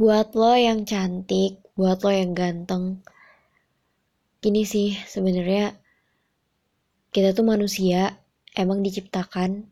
buat lo yang cantik, buat lo yang ganteng. Gini sih, sebenarnya kita tuh manusia emang diciptakan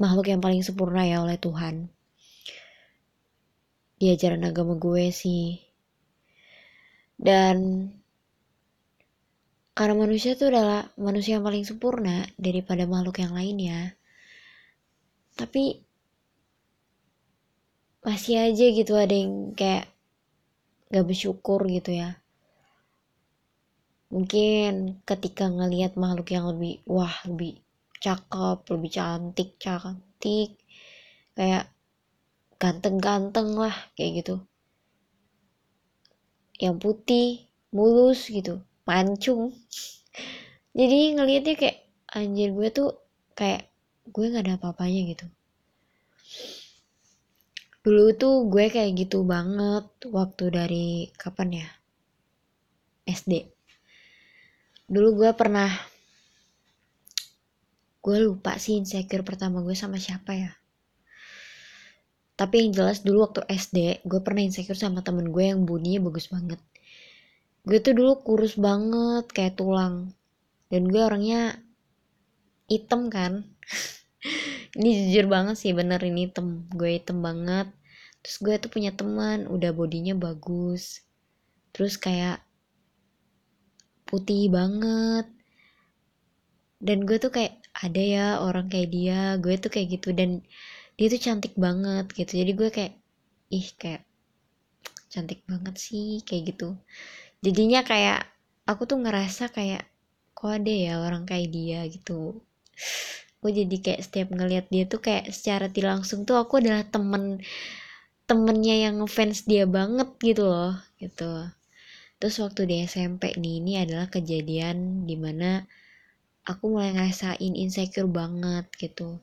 makhluk yang paling sempurna ya oleh Tuhan. Di ajaran agama gue sih. Dan karena manusia tuh adalah manusia yang paling sempurna daripada makhluk yang lainnya. Tapi masih aja gitu ada yang kayak gak bersyukur gitu ya. Mungkin ketika ngelihat makhluk yang lebih wah lebih cakep lebih cantik cantik kayak ganteng-ganteng lah kayak gitu. Yang putih mulus gitu mancung. Jadi ngelihatnya kayak anjir gue tuh kayak gue nggak ada apa-apanya gitu dulu tuh gue kayak gitu banget waktu dari kapan ya? SD dulu gue pernah gue lupa sih insecure pertama gue sama siapa ya. Tapi yang jelas dulu waktu SD gue pernah insecure sama temen gue yang bodinya bagus banget. Gue tuh dulu kurus banget kayak tulang. Dan gue orangnya hitam kan ini jujur banget sih bener ini hitam gue hitam banget. Terus gue tuh punya teman udah bodinya bagus. Terus kayak putih banget. Dan gue tuh kayak ada ya orang kayak dia gue tuh kayak gitu. Dan dia tuh cantik banget gitu. Jadi gue kayak ih kayak cantik banget sih kayak gitu. Jadinya kayak aku tuh ngerasa kayak kok ada ya orang kayak dia gitu gue jadi kayak setiap ngeliat dia tuh kayak secara tidak langsung tuh aku adalah temen temennya yang ngefans dia banget gitu loh gitu. Terus waktu di SMP nih ini adalah kejadian di mana aku mulai ngerasain insecure banget gitu.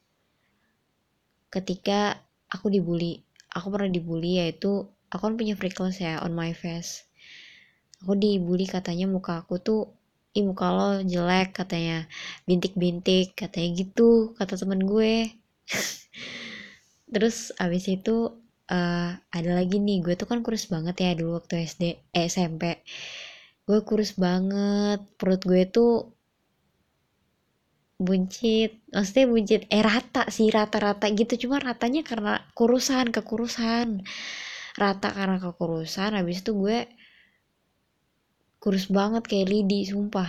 Ketika aku dibully aku pernah dibully yaitu aku kan punya freckles ya on my face. Aku dibully katanya muka aku tuh ih muka lo jelek katanya. Bintik-bintik katanya gitu kata temen gue. Terus abis itu uh, ada lagi nih gue tuh kan kurus banget ya dulu waktu SD eh, SMP gue kurus banget perut gue tuh buncit maksudnya buncit eh rata sih rata-rata gitu. Cuma ratanya karena kurusan kekurusan. Rata karena kekurusan habis itu gue kurus banget kayak lidi sumpah.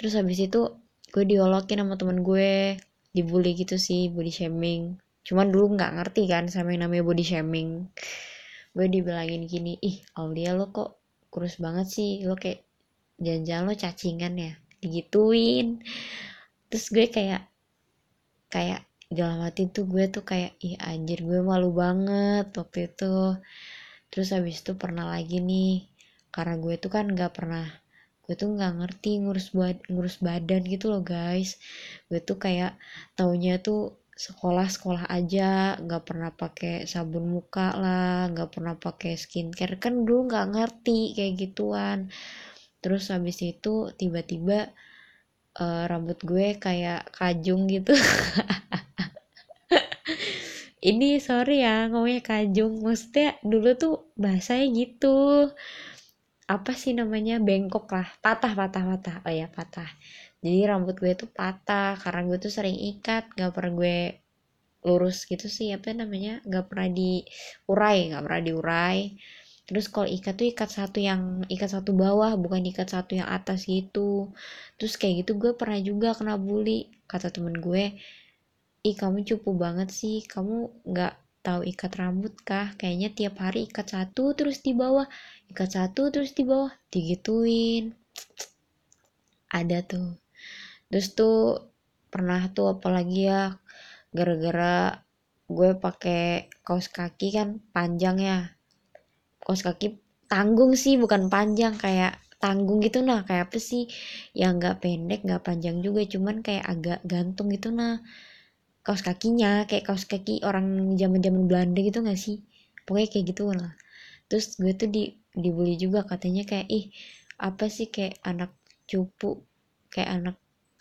Terus habis itu gue diolokin sama temen gue dibully gitu sih body shaming. Cuman dulu nggak ngerti kan sama yang namanya body shaming. Gue dibilangin gini ih Aulia lo kok kurus banget sih? Lo kayak jangan-jangan lo cacingan ya? Digituin. Terus gue kayak kayak dalam hati tuh gue tuh kayak ih anjir gue malu banget waktu itu. Terus habis itu pernah lagi nih karena gue tuh kan nggak pernah gue tuh nggak ngerti ngurus bad ngurus badan gitu loh guys. Gue tuh kayak taunya tuh sekolah sekolah aja nggak pernah pakai sabun muka lah nggak pernah pakai skincare. Kan dulu nggak ngerti kayak gituan. Terus habis itu tiba-tiba uh, rambut gue kayak kajung gitu. Ini sorry ya ngomongnya kajung. Maksudnya dulu tuh bahasanya gitu apa sih namanya? Bengkok lah. Patah patah patah. Oh ya patah. Jadi rambut gue tuh patah karena gue tuh sering ikat. Gak pernah gue lurus gitu sih. Apa namanya? Gak pernah diurai gak pernah diurai. Terus kalau ikat tuh ikat satu yang ikat satu bawah bukan ikat satu yang atas gitu. Terus kayak gitu gue pernah juga kena bully. Kata temen gue ih kamu cupu banget sih. Kamu nggak tahu ikat rambut kah? Kayaknya tiap hari ikat satu terus di bawah. Ikat satu terus di bawah. Digituin. Ada tuh. Terus tuh pernah tuh apalagi ya gara-gara gue pakai kaos kaki kan panjang ya. Kaos kaki tanggung sih bukan panjang kayak tanggung gitu nah. Kayak apa sih? Yang nggak pendek nggak panjang juga cuman kayak agak gantung gitu nah kaos kakinya kayak kaos kaki orang zaman zaman Belanda gitu gak sih? Pokoknya kayak gitu lah. Terus gue tuh di dibully juga katanya kayak ih apa sih kayak anak cupu kayak anak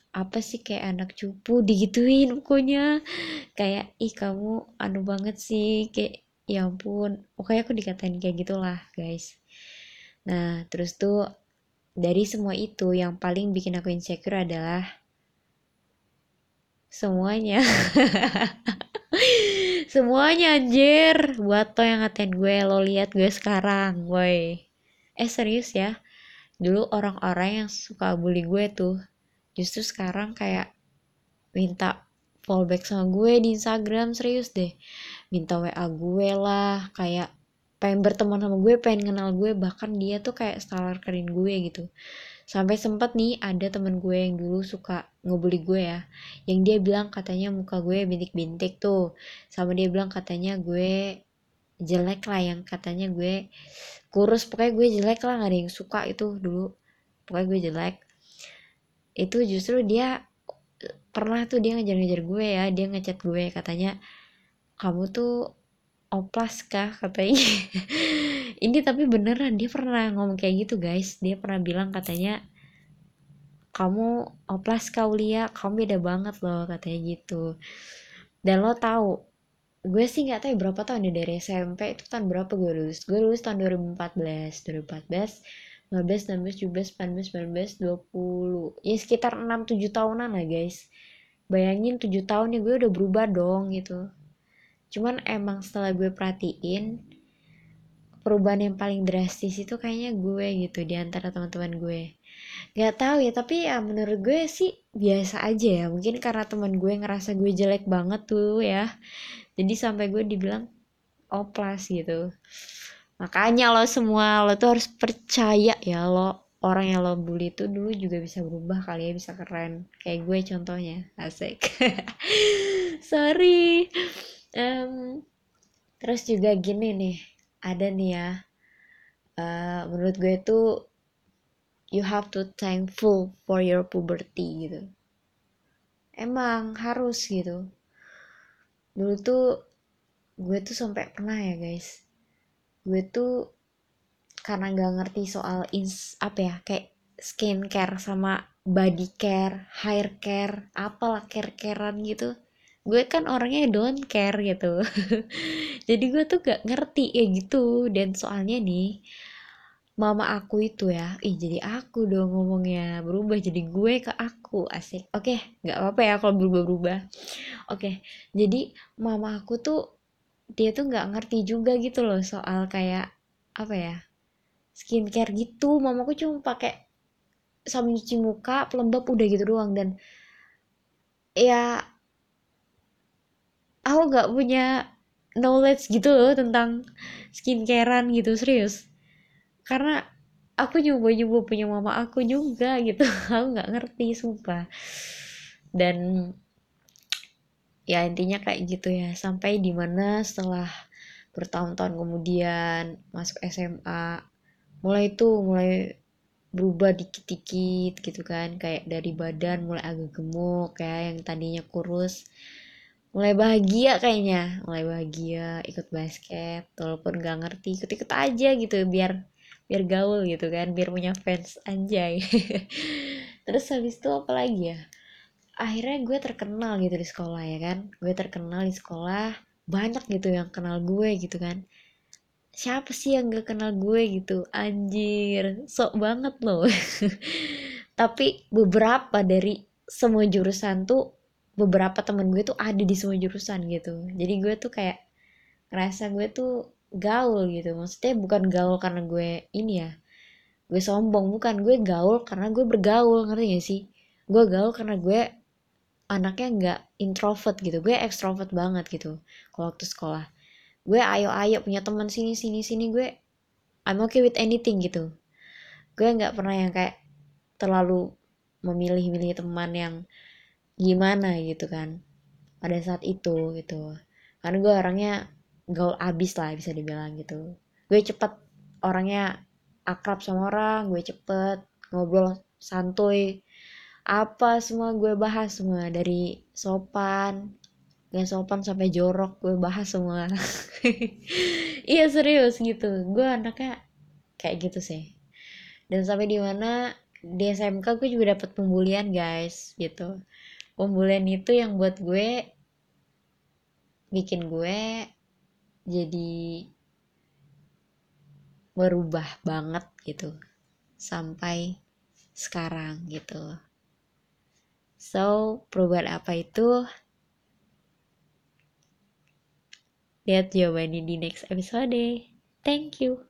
apa sih kayak anak cupu digituin pokoknya. Kayak ih kamu anu banget sih kayak ya ampun. Pokoknya aku dikatain kayak gitulah guys. Nah terus tuh dari semua itu yang paling bikin aku insecure adalah semuanya. Semuanya anjir. Buat to yang ngatain gue lo lihat gue sekarang woi eh serius ya. Dulu orang-orang yang suka bully gue tuh justru sekarang kayak minta fallback sama gue di Instagram serius deh. Minta WA gue lah kayak pengen berteman sama gue pengen kenal gue. Bahkan dia tuh kayak stalkerin gue gitu sampai sempet nih ada temen gue yang dulu suka ngebully gue ya. Yang dia bilang katanya muka gue bintik-bintik tuh. Sama dia bilang katanya gue jelek lah yang katanya gue kurus. Pokoknya gue jelek lah gak ada yang suka itu dulu. Pokoknya gue jelek. Itu justru dia pernah tuh dia ngejar-ngejar gue ya. Dia ngechat gue katanya kamu tuh oplas kah katanya? Ini tapi beneran dia pernah ngomong kayak gitu guys. Dia pernah bilang katanya kamu oplas kau Lia kamu beda banget loh katanya gitu. Dan lo tahu gue sih nggak tahu ya berapa tahun ya dari SMP itu tahun berapa gue lulus. Gue lulus tahun 2014 2014 15, 16, 17, 18, 19, 20 ya sekitar 6-7 tahunan lah guys. Bayangin 7 tahun ya gue udah berubah dong gitu cuman emang setelah gue perhatiin perubahan yang paling drastis itu kayaknya gue gitu di antara teman-teman gue. Nggak tahu ya tapi ya menurut gue sih biasa aja ya. Mungkin karena teman gue ngerasa gue jelek banget tuh ya. Jadi sampai gue dibilang oplas gitu. Makanya lo semua lo tuh harus percaya ya lo orang yang lo bully itu dulu juga bisa berubah kali ya bisa keren. Kayak gue contohnya asik. Sorry um, terus juga gini nih ada nih ya. Uh, menurut gue tuh you have to thankful for your puberty gitu. Emang harus gitu. Dulu tuh gue tuh sampai pernah ya guys. Gue tuh karena gak ngerti soal ins apa ya kayak skincare sama body care, hair care, apalah care-carean gitu gue kan orangnya don't care gitu. Jadi gue tuh gak ngerti ya gitu. Dan soalnya nih mama aku itu ya ih jadi aku dong ngomongnya berubah jadi gue ke aku asik. Oke okay, nggak apa-apa ya kalau berubah-berubah. Oke okay, jadi mama aku tuh dia tuh nggak ngerti juga gitu loh soal kayak apa ya skincare gitu. Mamaku cuma pakai sabun cuci muka pelembab udah gitu doang. Dan ya aku gak punya knowledge gitu loh tentang skincarean gitu serius. Karena aku nyoba-nyoba punya mama aku juga gitu. Aku nggak ngerti sumpah. Dan ya intinya kayak gitu ya. Sampai di mana setelah bertahun-tahun kemudian masuk SMA mulai itu mulai berubah dikit-dikit gitu kan. Kayak dari badan mulai agak gemuk ya yang tadinya kurus mulai bahagia kayaknya. Mulai bahagia ikut basket walaupun gak ngerti ikut-ikut aja gitu biar biar gaul gitu kan biar punya fans anjay. Terus habis itu apa lagi ya? Akhirnya gue terkenal gitu di sekolah ya kan. Gue terkenal di sekolah banyak gitu yang kenal gue gitu kan. Siapa sih yang gak kenal gue gitu? Anjir sok banget loh. Tapi beberapa dari semua jurusan tuh beberapa temen gue tuh ada di semua jurusan gitu. Jadi gue tuh kayak ngerasa gue tuh gaul gitu. Maksudnya bukan gaul karena gue ini ya gue sombong. Bukan gue gaul karena gue bergaul ngerti gak sih? Gue gaul karena gue anaknya nggak introvert gitu. Gue ekstrovert banget gitu kalau waktu sekolah. Gue ayo ayo punya teman sini sini sini gue I'm okay with anything gitu. Gue nggak pernah yang kayak terlalu memilih-milih teman yang gimana gitu kan pada saat itu gitu. Karena gue orangnya gaul abis lah bisa dibilang gitu. Gue cepet orangnya akrab sama orang gue cepet ngobrol santuy. Apa semua gue bahas semua dari sopan gak sopan sampai jorok gue bahas semua. Iya serius gitu. Gue anaknya kayak gitu sih. Dan sampai di mana di SMK gue juga dapet pembulian guys gitu pembulian itu yang buat gue bikin gue jadi berubah banget gitu sampai sekarang gitu. So perubahan apa itu? Lihat jawabannya di next episode. Thank you